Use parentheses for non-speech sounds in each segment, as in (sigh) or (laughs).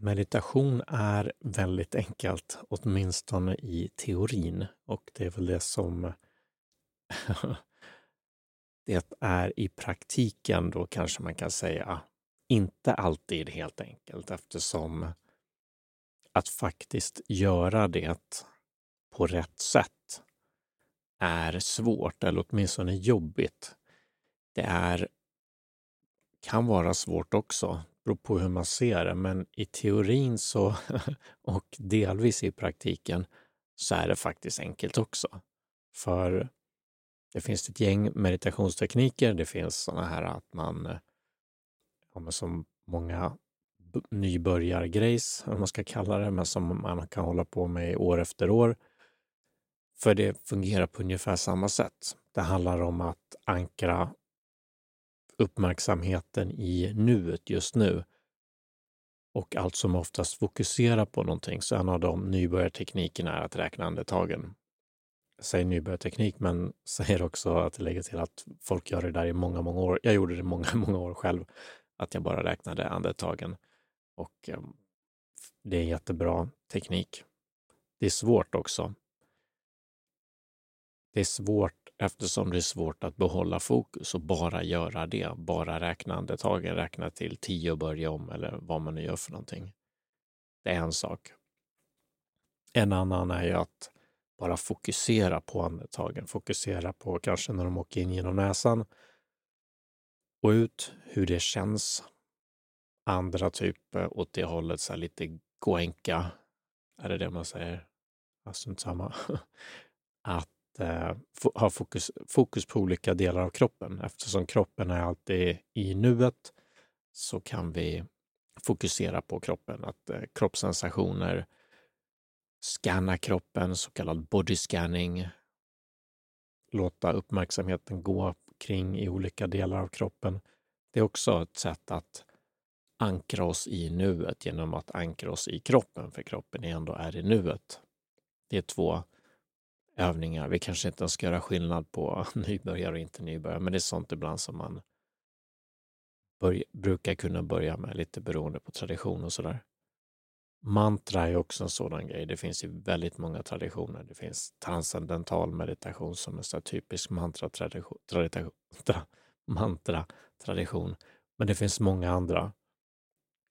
Meditation är väldigt enkelt, åtminstone i teorin. Och det är väl det som (laughs) det är i praktiken då kanske man kan säga inte alltid helt enkelt eftersom att faktiskt göra det på rätt sätt är svårt eller åtminstone jobbigt. Det är, kan vara svårt också beror på hur man ser det, men i teorin så (laughs) och delvis i praktiken så är det faktiskt enkelt också. För det finns ett gäng meditationstekniker. Det finns sådana här att man, eh, ja, som många nybörjargrejs, om man ska kalla det, men som man kan hålla på med år efter år. För det fungerar på ungefär samma sätt. Det handlar om att ankra uppmärksamheten i nuet just nu och allt som oftast fokusera på någonting. Så en av de nybörjarteknikerna är att räkna andetagen. Jag säger nybörjarteknik, men (laughs) säger också att det lägger till att folk gör det där i många, många år. Jag gjorde det många, (laughs) många år själv, att jag bara räknade andetagen. Och ehm, det är en jättebra teknik. Det är svårt också. Det är svårt eftersom det är svårt att behålla fokus och bara göra det. Bara räkna andetagen, räkna till tio och börja om eller vad man nu gör för någonting. Det är en sak. En annan är ju att bara fokusera på andetagen. Fokusera på kanske när de åker in genom näsan och ut, hur det känns. Andra typer åt det hållet, så lite goenka, är det det man säger? Alltså inte samma. (laughs) Att eh, ha fokus, fokus på olika delar av kroppen. Eftersom kroppen är alltid i nuet så kan vi fokusera på kroppen, att eh, kroppssensationer, scanna kroppen, så kallad body scanning, låta uppmärksamheten gå kring i olika delar av kroppen. Det är också ett sätt att ankra oss i nuet genom att ankra oss i kroppen, för kroppen ändå är i nuet. Det är två övningar. Vi kanske inte ska göra skillnad på (laughs) nybörjare och inte nybörjare, men det är sånt ibland som man börja, brukar kunna börja med, lite beroende på tradition och sådär. Mantra är också en sådan grej. Det finns ju väldigt många traditioner. Det finns transcendental meditation som är en typisk mantra-tradition. Mantra-tradition. Men det finns många andra.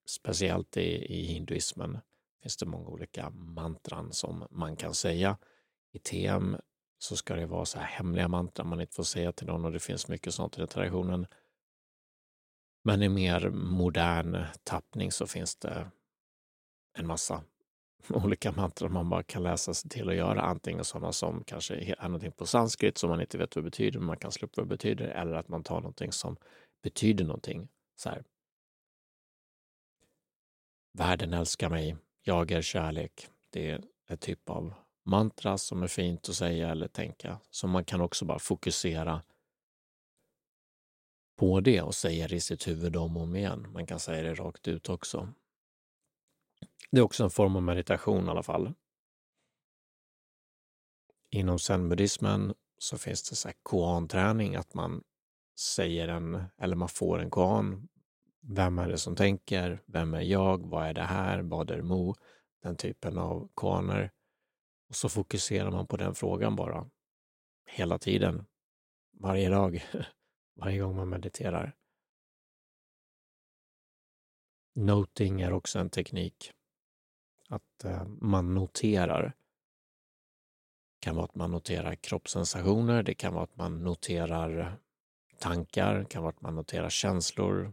Speciellt i, i hinduismen finns det många olika mantran som man kan säga i TM så ska det vara så här hemliga mantran man inte får säga till någon och det finns mycket sånt i den traditionen. Men i mer modern tappning så finns det en massa (laughs) olika mantran man bara kan läsa sig till och göra. Antingen sådana som kanske är någonting på sanskrit som man inte vet vad det betyder, men man kan slå upp vad det betyder, eller att man tar någonting som betyder någonting. Så här. Världen älskar mig, jag är kärlek. Det är ett typ av mantra som är fint att säga eller tänka. Så man kan också bara fokusera på det och säga det i sitt huvud om och om igen. Man kan säga det rakt ut också. Det är också en form av meditation i alla fall. Inom zenbuddismen så finns det så här koan-träning, att man säger en, eller man får en koan. Vem är det som tänker? Vem är jag? Vad är det här? Vad är mo? Den typen av koaner. Och så fokuserar man på den frågan bara. Hela tiden. Varje dag. (laughs) Varje gång man mediterar. Noting är också en teknik. Att eh, man noterar. Det kan vara att man noterar kroppssensationer, det kan vara att man noterar tankar, det kan vara att man noterar känslor.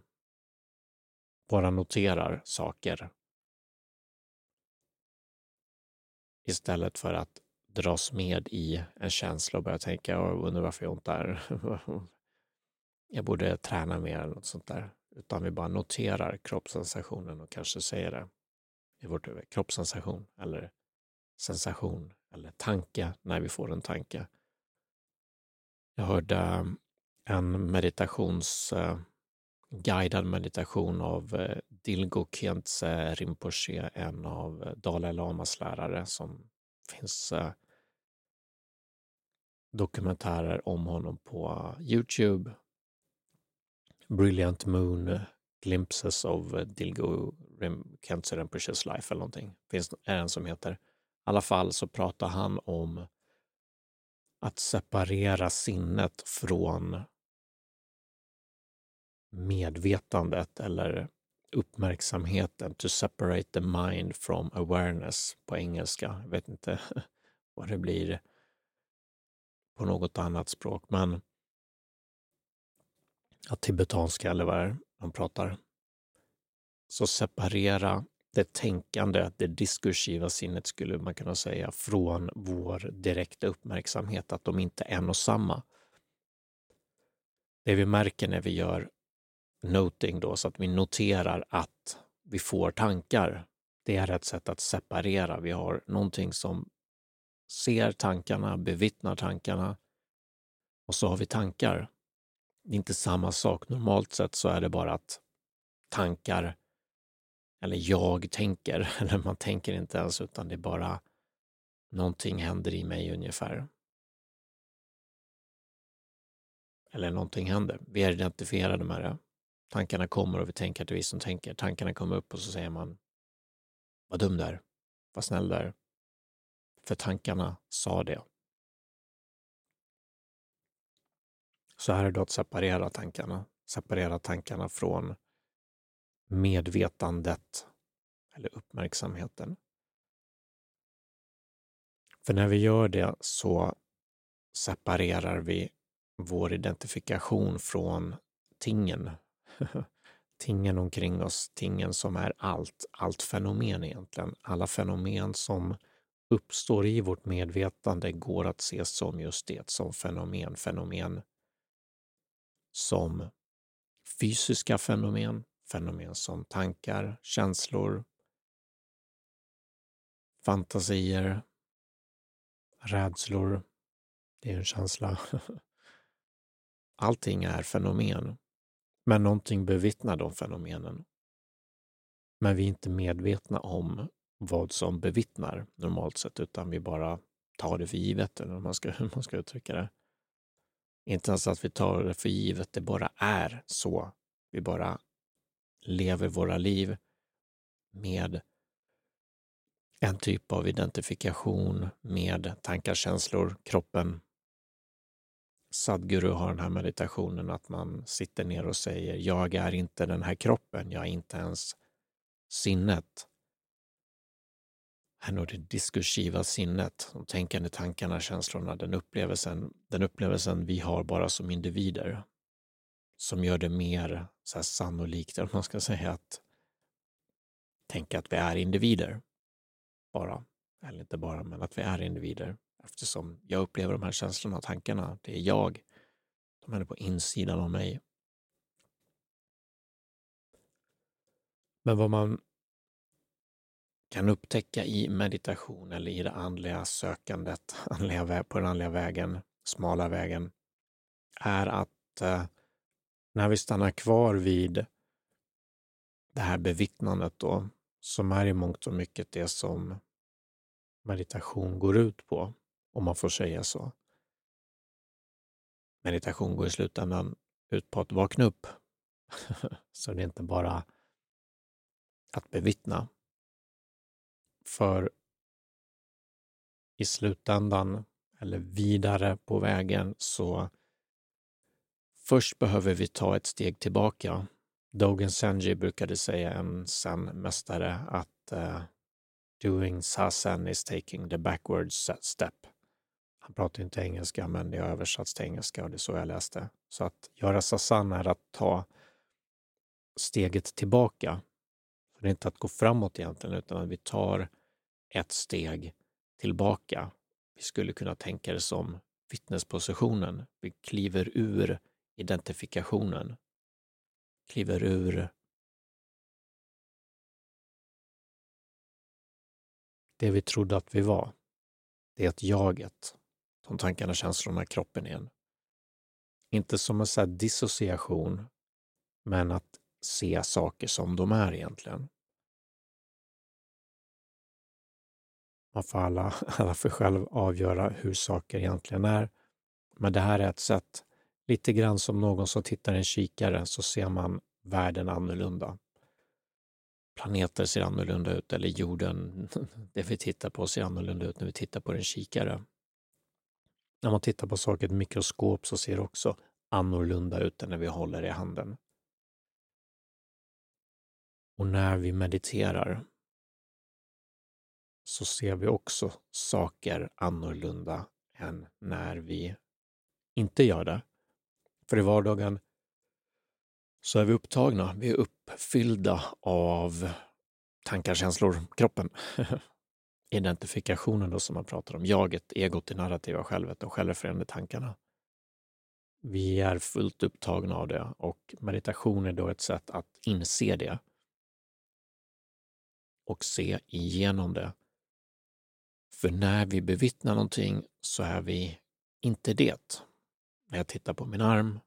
Bara noterar saker istället för att dras med i en känsla och börja tänka, jag undrar varför jag ont där. (laughs) jag borde träna mer eller något sånt där. Utan vi bara noterar kroppssensationen och kanske säger det i vårt huvud. Kroppssensation eller sensation eller tanke när vi får en tanke. Jag hörde en meditations eh, guidad meditation av eh, Dilgo Khyentse Rinpoche, en av eh, Dalai Lamas lärare som finns eh, dokumentärer om honom på Youtube. Brilliant Moon Glimpses of Dilgo Khyentse Rinpoches Life eller någonting. Finns är en som heter. I alla fall så pratar han om att separera sinnet från medvetandet eller uppmärksamheten. To separate the mind from awareness på engelska. Jag vet inte (laughs) vad det blir på något annat språk, men ja, tibetanska eller vad det är de pratar. Så separera det tänkande, det diskursiva sinnet skulle man kunna säga, från vår direkta uppmärksamhet, att de inte är en och samma. Det vi märker när vi gör noting då, så att vi noterar att vi får tankar, det är ett sätt att separera. Vi har någonting som ser tankarna, bevittnar tankarna och så har vi tankar. Det är inte samma sak. Normalt sett så är det bara att tankar, eller jag tänker, (laughs) eller man tänker inte ens utan det är bara någonting händer i mig ungefär. Eller någonting händer. Vi är identifierade med det. Tankarna kommer och vi tänker att det är vi som tänker. Tankarna kommer upp och så säger man Vad dum där. Vad snäll där. För tankarna sa det. Så här är det att separera tankarna. Separera tankarna från medvetandet eller uppmärksamheten. För när vi gör det så separerar vi vår identifikation från tingen. (laughs) tingen omkring oss, tingen som är allt, allt fenomen egentligen. Alla fenomen som uppstår i vårt medvetande går att ses som just det, som fenomen. Fenomen som fysiska fenomen, fenomen som tankar, känslor, fantasier, rädslor. Det är en känsla. (laughs) Allting är fenomen, men någonting bevittnar de fenomenen. Men vi är inte medvetna om vad som bevittnar normalt sett, utan vi bara tar det för givet, eller hur man ska, (laughs) hur man ska uttrycka det. Inte ens att vi tar det för givet, det bara är så. Vi bara lever våra liv med en typ av identifikation med tankar, känslor, kroppen. Sadguru har den här meditationen att man sitter ner och säger jag är inte den här kroppen, jag är inte ens sinnet är nog det diskursiva sinnet, de tänkande tankarna, känslorna, den upplevelsen, den upplevelsen vi har bara som individer som gör det mer så här sannolikt, om man ska säga, att tänka att vi är individer. Bara, eller inte bara, men att vi är individer. Eftersom jag upplever de här känslorna och tankarna, det är jag. De är på insidan av mig. Men vad man kan upptäcka i meditation eller i det andliga sökandet (laughs) andliga, på den andliga vägen, smala vägen, är att eh, när vi stannar kvar vid det här bevittnandet då, som är i mångt och mycket det som meditation går ut på, om man får säga så. Meditation går i slutändan ut på att vakna upp. (laughs) så det är inte bara att bevittna, för i slutändan, eller vidare på vägen, så först behöver vi ta ett steg tillbaka. Dogen Senji brukade säga, en zen-mästare, att uh, doing sasen is taking the backwards step. Han pratar inte engelska, men det har översatts till engelska och det är så jag läste. Så att göra sasan är att ta steget tillbaka det är inte att gå framåt egentligen, utan att vi tar ett steg tillbaka. Vi skulle kunna tänka det som vittnespositionen. Vi kliver ur identifikationen. Kliver ur det vi trodde att vi var. Det är ett jaget. De tankarna, känslorna, kroppen igen. Inte som en så dissociation, men att se saker som de är egentligen. Man får alla, (laughs) alla för själv avgöra hur saker egentligen är. Men det här är ett sätt, lite grann som någon som tittar i en kikare så ser man världen annorlunda. Planeter ser annorlunda ut eller jorden, (laughs) det vi tittar på ser annorlunda ut när vi tittar på en kikare. När man tittar på saker i ett mikroskop så ser det också annorlunda ut än när vi håller i handen. Och när vi mediterar så ser vi också saker annorlunda än när vi inte gör det. För i vardagen så är vi upptagna, vi är uppfyllda av tankar, känslor, kroppen. (laughs) Identifikationen då som man pratar om, jaget, egot, det narrativa självet, de självrefererande tankarna. Vi är fullt upptagna av det och meditation är då ett sätt att inse det och se igenom det. För när vi bevittnar någonting så är vi inte det. När jag tittar på min arm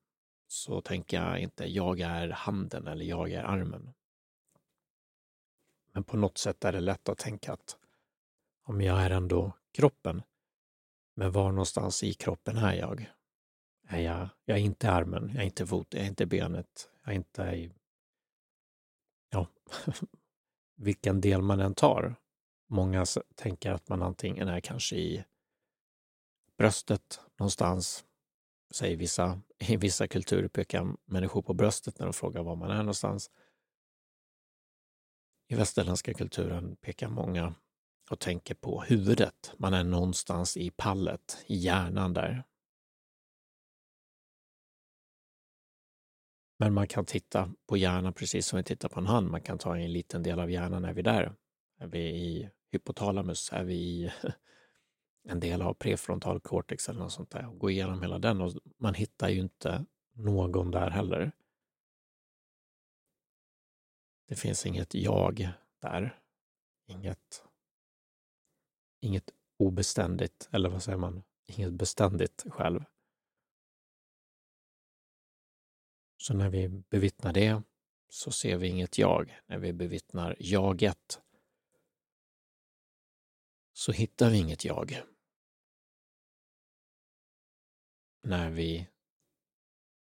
så tänker jag inte jag är handen eller jag är armen. Men på något sätt är det lätt att tänka att om jag är ändå kroppen, men var någonstans i kroppen är jag? Är jag, jag är inte armen, jag är inte foten, jag är inte benet, jag är inte i... Ja, (laughs) vilken del man än tar. Många tänker att man antingen är kanske i bröstet någonstans, säger vissa. (laughs) I vissa kulturer pekar människor på bröstet när de frågar var man är någonstans. I västerländska kulturen pekar många och tänker på huvudet. Man är någonstans i pallet, i hjärnan där. Men man kan titta på hjärnan precis som vi tittar på en hand. Man kan ta en liten del av hjärnan. Är vi där? Är vi i hypotalamus? Är vi i (laughs) en del av prefrontal cortex eller något sånt där? Och gå igenom hela den och man hittar ju inte någon där heller. Det finns inget jag där. Inget, inget obeständigt, eller vad säger man? Inget beständigt själv. Så när vi bevittnar det så ser vi inget jag. När vi bevittnar jaget så hittar vi inget jag. När vi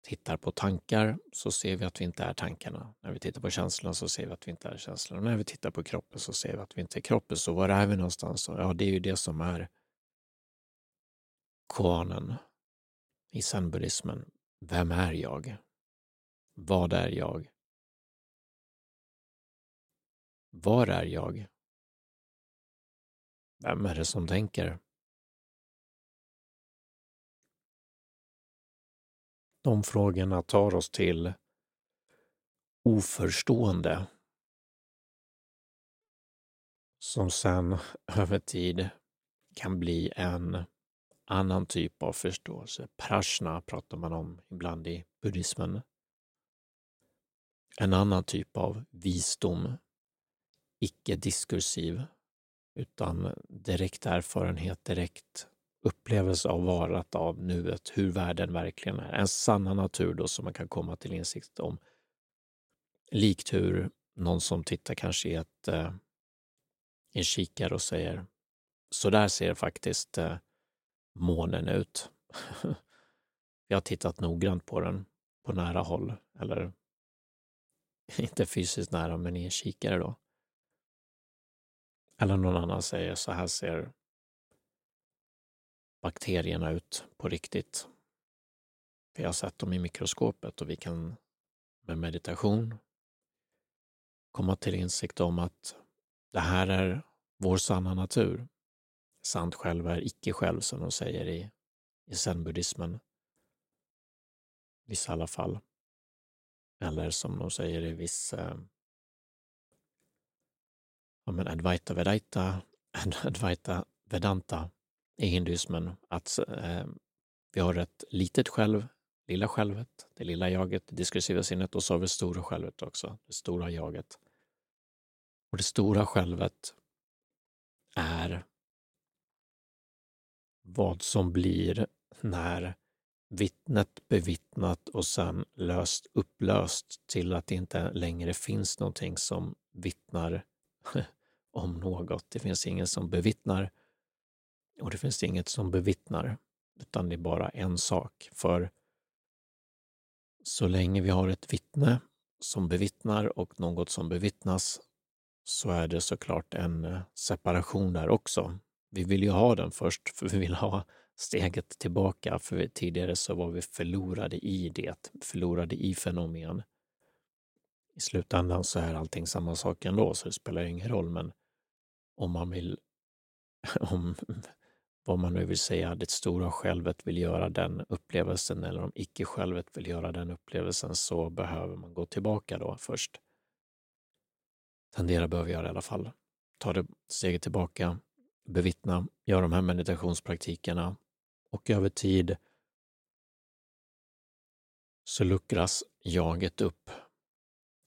tittar på tankar så ser vi att vi inte är tankarna. När vi tittar på känslorna så ser vi att vi inte är känslorna. När vi tittar på kroppen så ser vi att vi inte är kroppen. Så var är vi någonstans? Ja, det är ju det som är koanen i zenbuddismen. Vem är jag? Vad är jag? Var är jag? Vem är det som tänker? De frågorna tar oss till oförstående. Som sen (laughs) över tid kan bli en annan typ av förståelse. Prashna pratar man om ibland i buddhismen. En annan typ av visdom, icke-diskursiv, utan direkt erfarenhet, direkt upplevelse av varat av nuet, hur världen verkligen är. En sanna natur då som man kan komma till insikt om. Likt hur någon som tittar kanske i ett, eh, en kikare och säger så där ser faktiskt eh, månen ut. (laughs) Jag har tittat noggrant på den på nära håll eller (laughs) inte fysiskt nära, men i en kikare då. Eller någon annan säger så här ser bakterierna ut på riktigt. Vi har sett dem i mikroskopet och vi kan med meditation komma till insikt om att det här är vår sanna natur. Sant själv är icke själv, som de säger i, i zenbuddismen. Vissa i alla fall. Eller som de säger i viss eh, ja, men Advaita Vedaita, (laughs) Advaita Vedanta i hinduismen, att eh, vi har ett litet själv, lilla självet, det lilla jaget, det diskursiva sinnet och så har vi det stora självet också, det stora jaget. Och det stora självet är vad som blir när vittnet bevittnat och sen löst, upplöst till att det inte längre finns någonting som vittnar (laughs) om något. Det finns ingen som bevittnar och det finns inget som bevittnar, utan det är bara en sak. För så länge vi har ett vittne som bevittnar och något som bevittnas så är det såklart en eh, separation där också. Vi vill ju ha den först, för vi vill ha steget tillbaka, för tidigare så var vi förlorade i det, förlorade i fenomen. I slutändan så är allting samma sak ändå, så det spelar ingen roll, men om man vill, (laughs) om vad man nu vill säga, det stora självet vill göra den upplevelsen eller om icke-självet vill göra den upplevelsen så behöver man gå tillbaka då först. Tendera behöver göra i alla fall. Ta det steget tillbaka, bevittna, göra de här meditationspraktikerna och över tid så luckras jaget upp.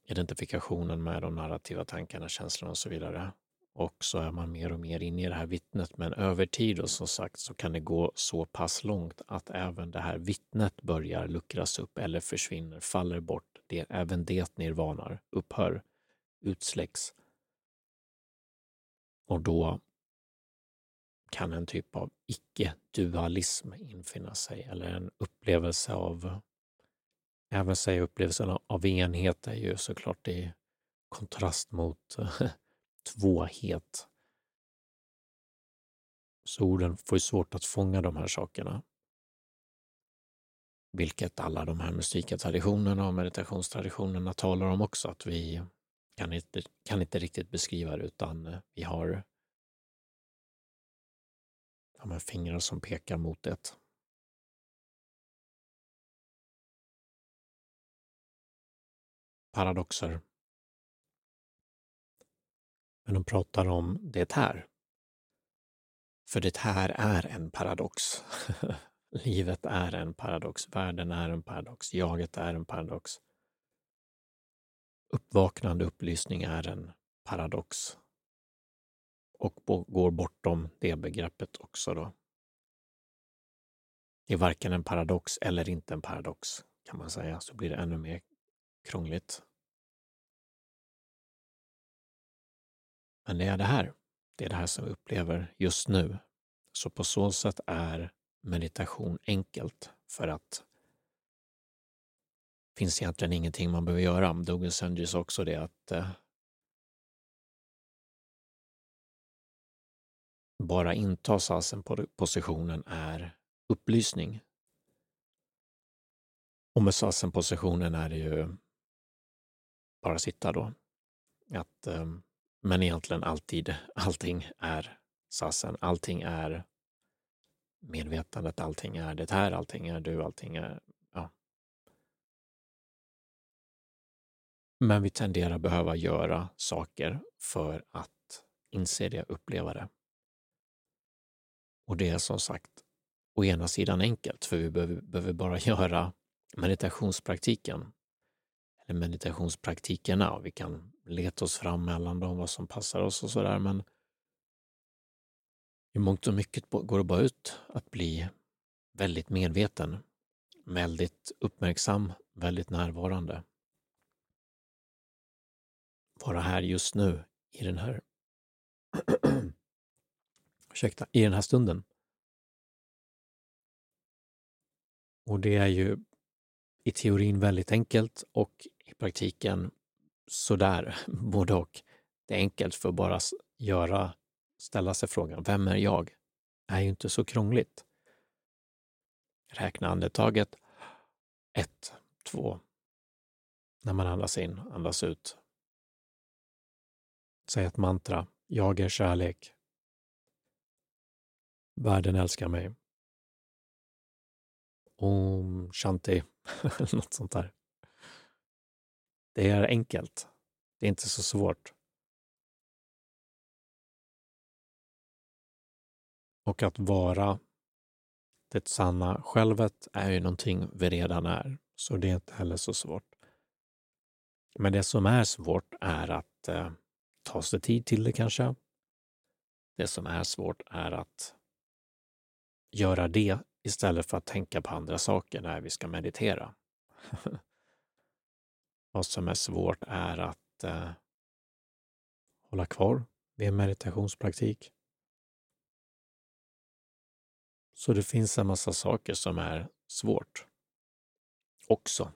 Identifikationen med de narrativa tankarna, känslorna och så vidare. Och så är man mer och mer inne i det här vittnet. Men över tid och som sagt så kan det gå så pass långt att även det här vittnet börjar luckras upp eller försvinner, faller bort. Det, även det nirvanar, upphör, utsläcks. Och då kan en typ av icke-dualism infinna sig eller en upplevelse av, även säga upplevelsen av enhet är ju såklart i kontrast mot (laughs) tvåhet. Så orden får ju svårt att fånga de här sakerna. Vilket alla de här mystika traditionerna och meditationstraditionerna talar om också, att vi kan inte, kan inte riktigt beskriva det utan eh, vi har de här fingrar som pekar mot det. Paradoxer. Men de pratar om det här. För det här är en paradox. (laughs) Livet är en paradox, världen är en paradox, jaget är en paradox. Uppvaknande upplysning är en paradox och går bortom det begreppet också då. Det är varken en paradox eller inte en paradox kan man säga, så blir det ännu mer krångligt. Men det är det här. Det är det här som vi upplever just nu. Så på så sätt är meditation enkelt för att det finns egentligen ingenting man behöver göra. Douglas Sanders sa också det att eh, bara inta sasen-positionen är upplysning. Och med sasen-positionen är det ju bara sitta då. Att, eh, men egentligen alltid, allting är sasen, allting är medvetandet, allting är det här, allting är du, allting är, ja. Men vi tenderar behöva göra saker för att inse det, uppleva det. Och det är som sagt å ena sidan enkelt, för vi behöver, behöver bara (laughs) göra meditationspraktiken eller meditationspraktikerna och vi kan leta oss fram mellan dem, vad som passar oss och sådär. Men i mångt och mycket går det bara ut att bli väldigt medveten, väldigt uppmärksam, väldigt närvarande. Vara här just nu i den här (clears throat) ursäkta, i den här stunden. Och det är ju i teorin väldigt enkelt och i praktiken sådär, (laughs) både och. Det är enkelt för att bara göra, ställa sig frågan, vem är jag? Det är ju inte så krångligt. Räkna andetaget. Ett, två. När man andas in, andas ut. Säg ett mantra. Jag är kärlek. Världen älskar mig. Om Shanti, (laughs) något sånt där. Det är enkelt. Det är inte så svårt. Och att vara det sanna självet är ju någonting vi redan är, så det är inte heller så svårt. Men det som är svårt är att eh, ta sig tid till det kanske. Det som är svårt är att göra det istället för att tänka på andra saker när vi ska meditera. (laughs) Vad som är svårt är att eh, hålla kvar vid en meditationspraktik. Så det finns en massa saker som är svårt också.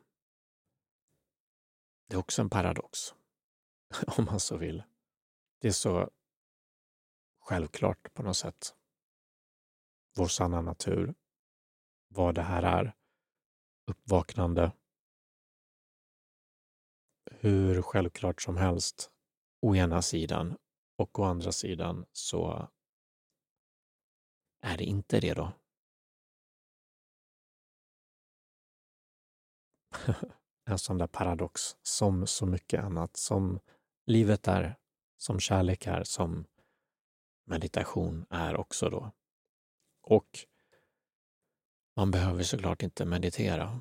Det är också en paradox, (laughs) om man så vill. Det är så självklart på något sätt. Vår sanna natur, vad det här är, uppvaknande, hur självklart som helst å ena sidan och å andra sidan så är det inte det då. (laughs) en sån där paradox som så mycket annat, som livet är, som kärlek är, som meditation är också då. Och man behöver såklart inte meditera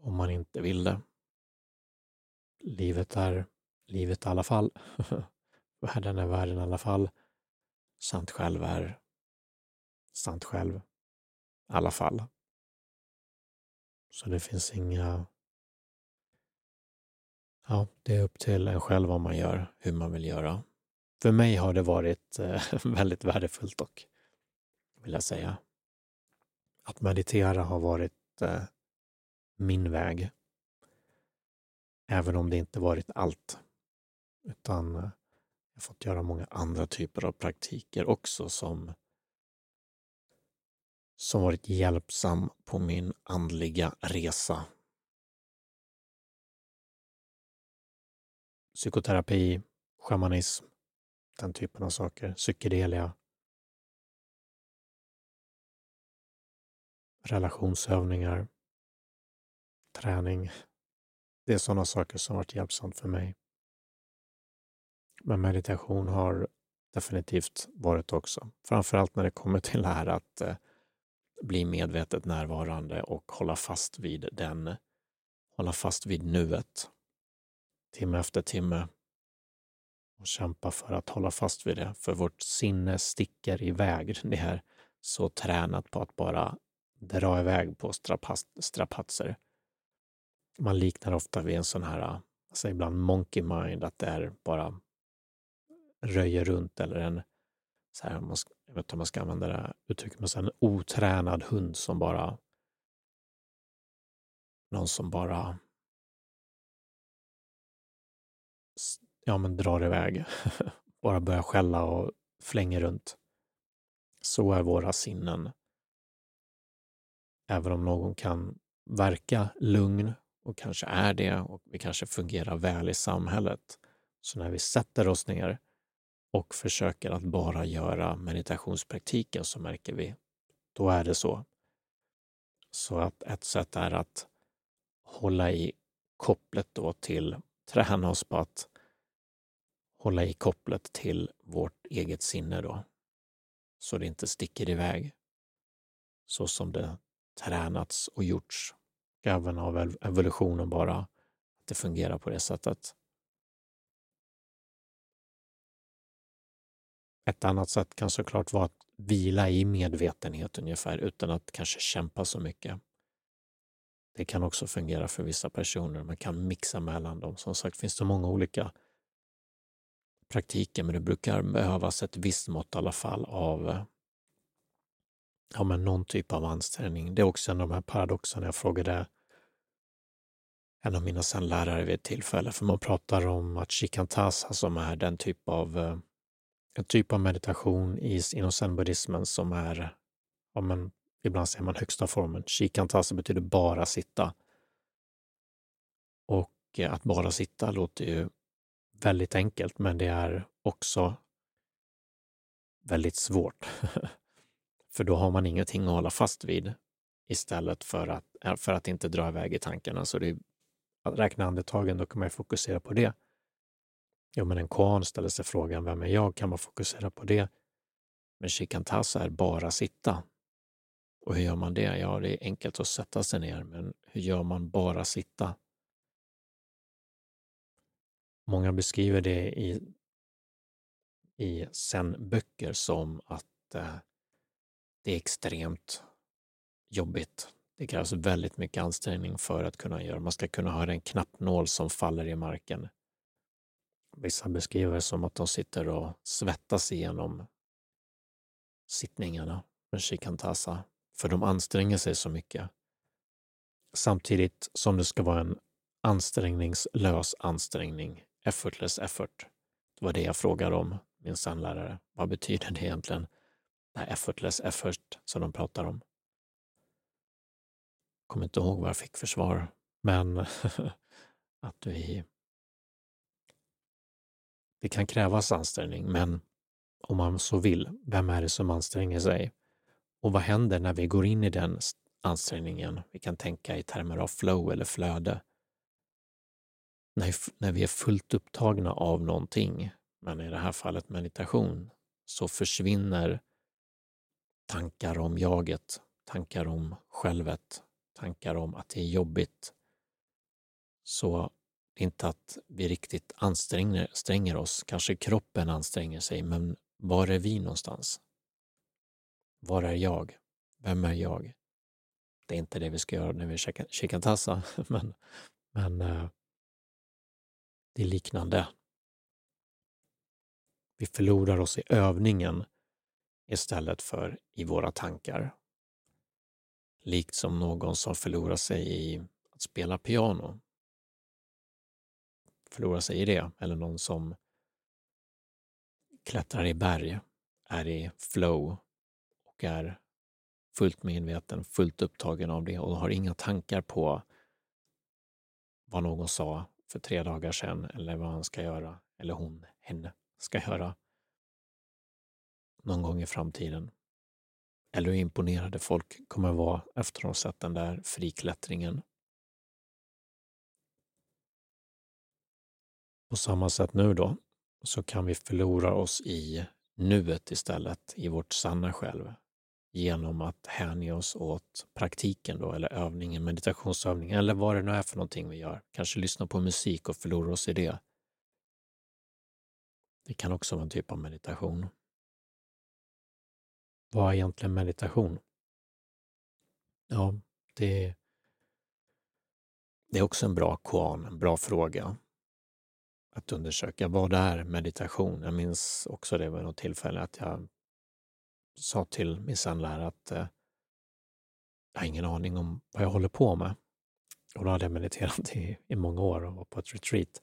om man inte vill det. Livet är livet i alla fall. (laughs) världen är världen i alla fall. Sant själv är sant själv i alla fall. Så det finns inga... Ja, det är upp till en själv vad man gör, hur man vill göra. För mig har det varit eh, (laughs) väldigt värdefullt och vill jag säga. Att meditera har varit eh, min väg. Även om det inte varit allt. Utan eh, jag har fått göra många andra typer av praktiker också som som varit hjälpsam på min andliga resa. Psykoterapi, shamanism, den typen av saker, psykedelia, relationsövningar, träning. Det är sådana saker som varit hjälpsamt för mig. Men meditation har definitivt varit också. Framförallt när det kommer till det här att eh, bli medvetet närvarande och hålla fast vid den, hålla fast vid nuet. Timme efter timme. Och kämpa för att hålla fast vid det. För vårt sinne sticker iväg. (laughs) Det är så tränat på att bara dra iväg på strapatser. Man liknar ofta vid en sån här, alltså ibland monkey mind, att det är bara röjer runt eller en, så här, jag vet inte om man ska använda det uttrycket, men så en otränad hund som bara, någon som bara ja, men drar iväg, (laughs) bara börjar skälla och flänger runt. Så är våra sinnen. Även om någon kan verka lugn och kanske är det och vi kanske fungerar väl i samhället. Så när vi sätter oss ner och försöker att bara göra meditationspraktiken så märker vi, då är det så. Så att ett sätt är att hålla i kopplet då till, träna oss på att hålla i kopplet till vårt eget sinne då. Så det inte sticker iväg. Så som det tränats och gjorts, även av evolutionen bara, att det fungerar på det sättet. Ett annat sätt kan såklart vara att vila i medvetenhet ungefär utan att kanske kämpa så mycket. Det kan också fungera för vissa personer. Man kan mixa mellan dem. Som sagt finns det många olika praktiker men det brukar behövas ett visst mått i alla fall av ja, men någon typ av ansträngning. Det är också en av de här paradoxerna jag frågade en av mina lärare vid ett tillfälle, för man pratar om att shikantasa som är den typ av eh, en typ av meditation i, inom zenbuddismen som är, ja, men, ibland säger man högsta formen. Shikantasa betyder bara sitta. Och eh, att bara sitta låter ju väldigt enkelt, men det är också väldigt svårt. (laughs) för då har man ingenting att hålla fast vid istället för att, eh, för att inte dra iväg i tankarna. Så det är, att räkna andetagen, då kan man fokusera på det. Jo, men en koan ställer sig frågan, vem är jag? Kan man fokusera på det? Men shikantasa är bara sitta. Och hur gör man det? Ja, det är enkelt att sätta sig ner, men hur gör man bara sitta? Många beskriver det i, i zen-böcker som att eh, det är extremt jobbigt. Det krävs väldigt mycket ansträngning för att kunna göra. Man ska kunna ha en knappnål som faller i marken. Vissa beskriver det som att de sitter och svettas igenom sittningarna med shikantasa, för de anstränger sig så mycket. Samtidigt som det ska vara en ansträngningslös ansträngning, effortless effort. Det var det jag frågade om min sandlärare. Vad betyder det egentligen? Det här effortless effort som de pratar om. Kommer inte ihåg vad jag fick för svar, men (laughs) att vi... Det kan krävas ansträngning, men om man så vill, vem är det som anstränger sig? Och vad händer när vi går in i den ansträngningen? Vi kan tänka i termer av flow eller flöde. När, när vi är fullt upptagna av någonting, men i det här fallet meditation, så försvinner tankar om jaget, tankar om självet, tankar om att det är jobbigt. Så det är inte att vi riktigt anstränger oss, kanske kroppen anstränger sig, men var är vi någonstans? Var är jag? Vem är jag? Det är inte det vi ska göra när vi käkar tassa, (laughs) men, men eh, det är liknande. Vi förlorar oss i övningen istället för i våra tankar. Likt som någon som förlorar sig i att spela piano. Förlorar sig i det, eller någon som klättrar i berg, är i flow och är fullt medveten, fullt upptagen av det och har inga tankar på vad någon sa för tre dagar sedan eller vad han ska göra, eller hon, henne, ska göra någon gång i framtiden. Eller hur imponerade folk kommer vara efter att ha sett den där friklättringen. På samma sätt nu då, så kan vi förlora oss i nuet istället, i vårt sanna själv, genom att hänge oss åt praktiken då, eller övningen, meditationsövningen, eller vad det nu är för någonting vi gör. Kanske lyssna på musik och förlora oss i det. Det kan också vara en typ av meditation. Vad är egentligen meditation? Ja, det, det är också en bra koan, en bra fråga att undersöka. Vad är meditation? Jag minns också det vid något tillfälle att jag sa till min sandlärare att eh, jag har ingen aning om vad jag håller på med. Och då hade jag mediterat (laughs) i, i många år och var på ett retreat.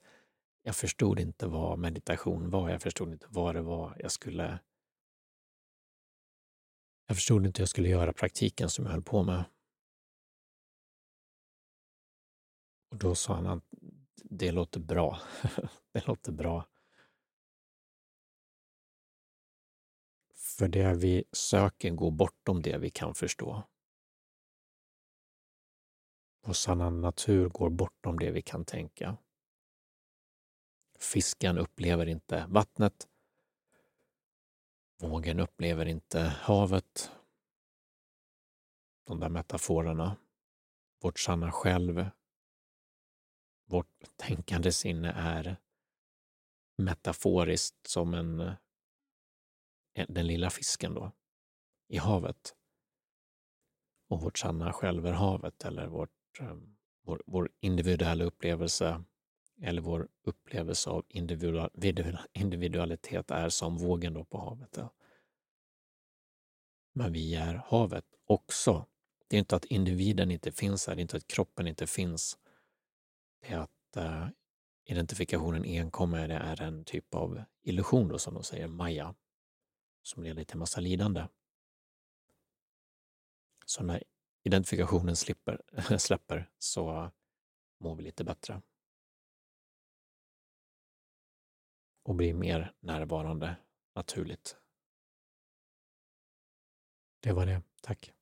Jag förstod inte vad meditation var. Jag förstod inte vad det var jag skulle jag förstod inte hur jag skulle göra praktiken som jag höll på med. Och då sa han att det låter bra. (laughs) det låter bra. För det vi söker går bortom det vi kan förstå. Vår sanna natur går bortom det vi kan tänka. Fisken upplever inte vattnet Vågen upplever inte havet. De där metaforerna. Vårt sanna själv. Vårt tänkande sinne är metaforiskt som en, den lilla fisken då, i havet. Och vårt sanna själv är havet eller vårt, eh, vår, vår individuella upplevelse eller vår upplevelse av individualitet är som vågen då på havet. Men vi är havet också. Det är inte att individen inte finns här, det är inte att kroppen inte finns. Det är att uh, identifikationen enkom med det är en typ av illusion då, som de säger, maya, som leder till massa lidande. Så när identifikationen slipper, (laughs) släpper så mår vi lite bättre. Och bli mer närvarande naturligt. Det var det. Tack.